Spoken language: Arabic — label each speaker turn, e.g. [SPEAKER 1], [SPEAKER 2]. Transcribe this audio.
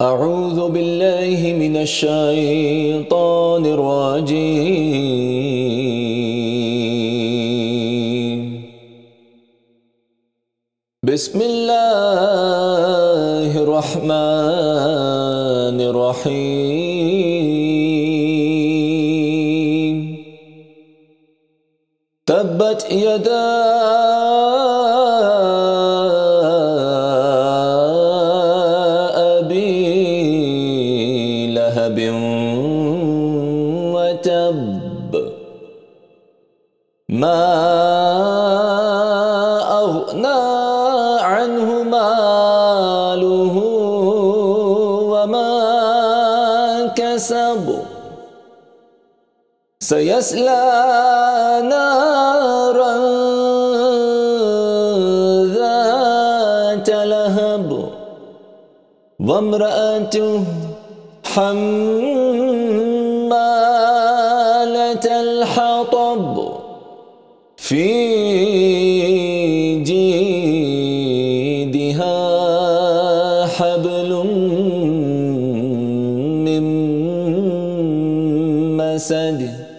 [SPEAKER 1] أعوذ بالله من الشيطان الرجيم. بسم الله الرحمن الرحيم. تبت يدا لهب وتب. ما أغنى عنه ماله وما كسب. سيسلى نارا ذات لهب. وامرأته حمالة الحطب في جيدها حبل من مسد.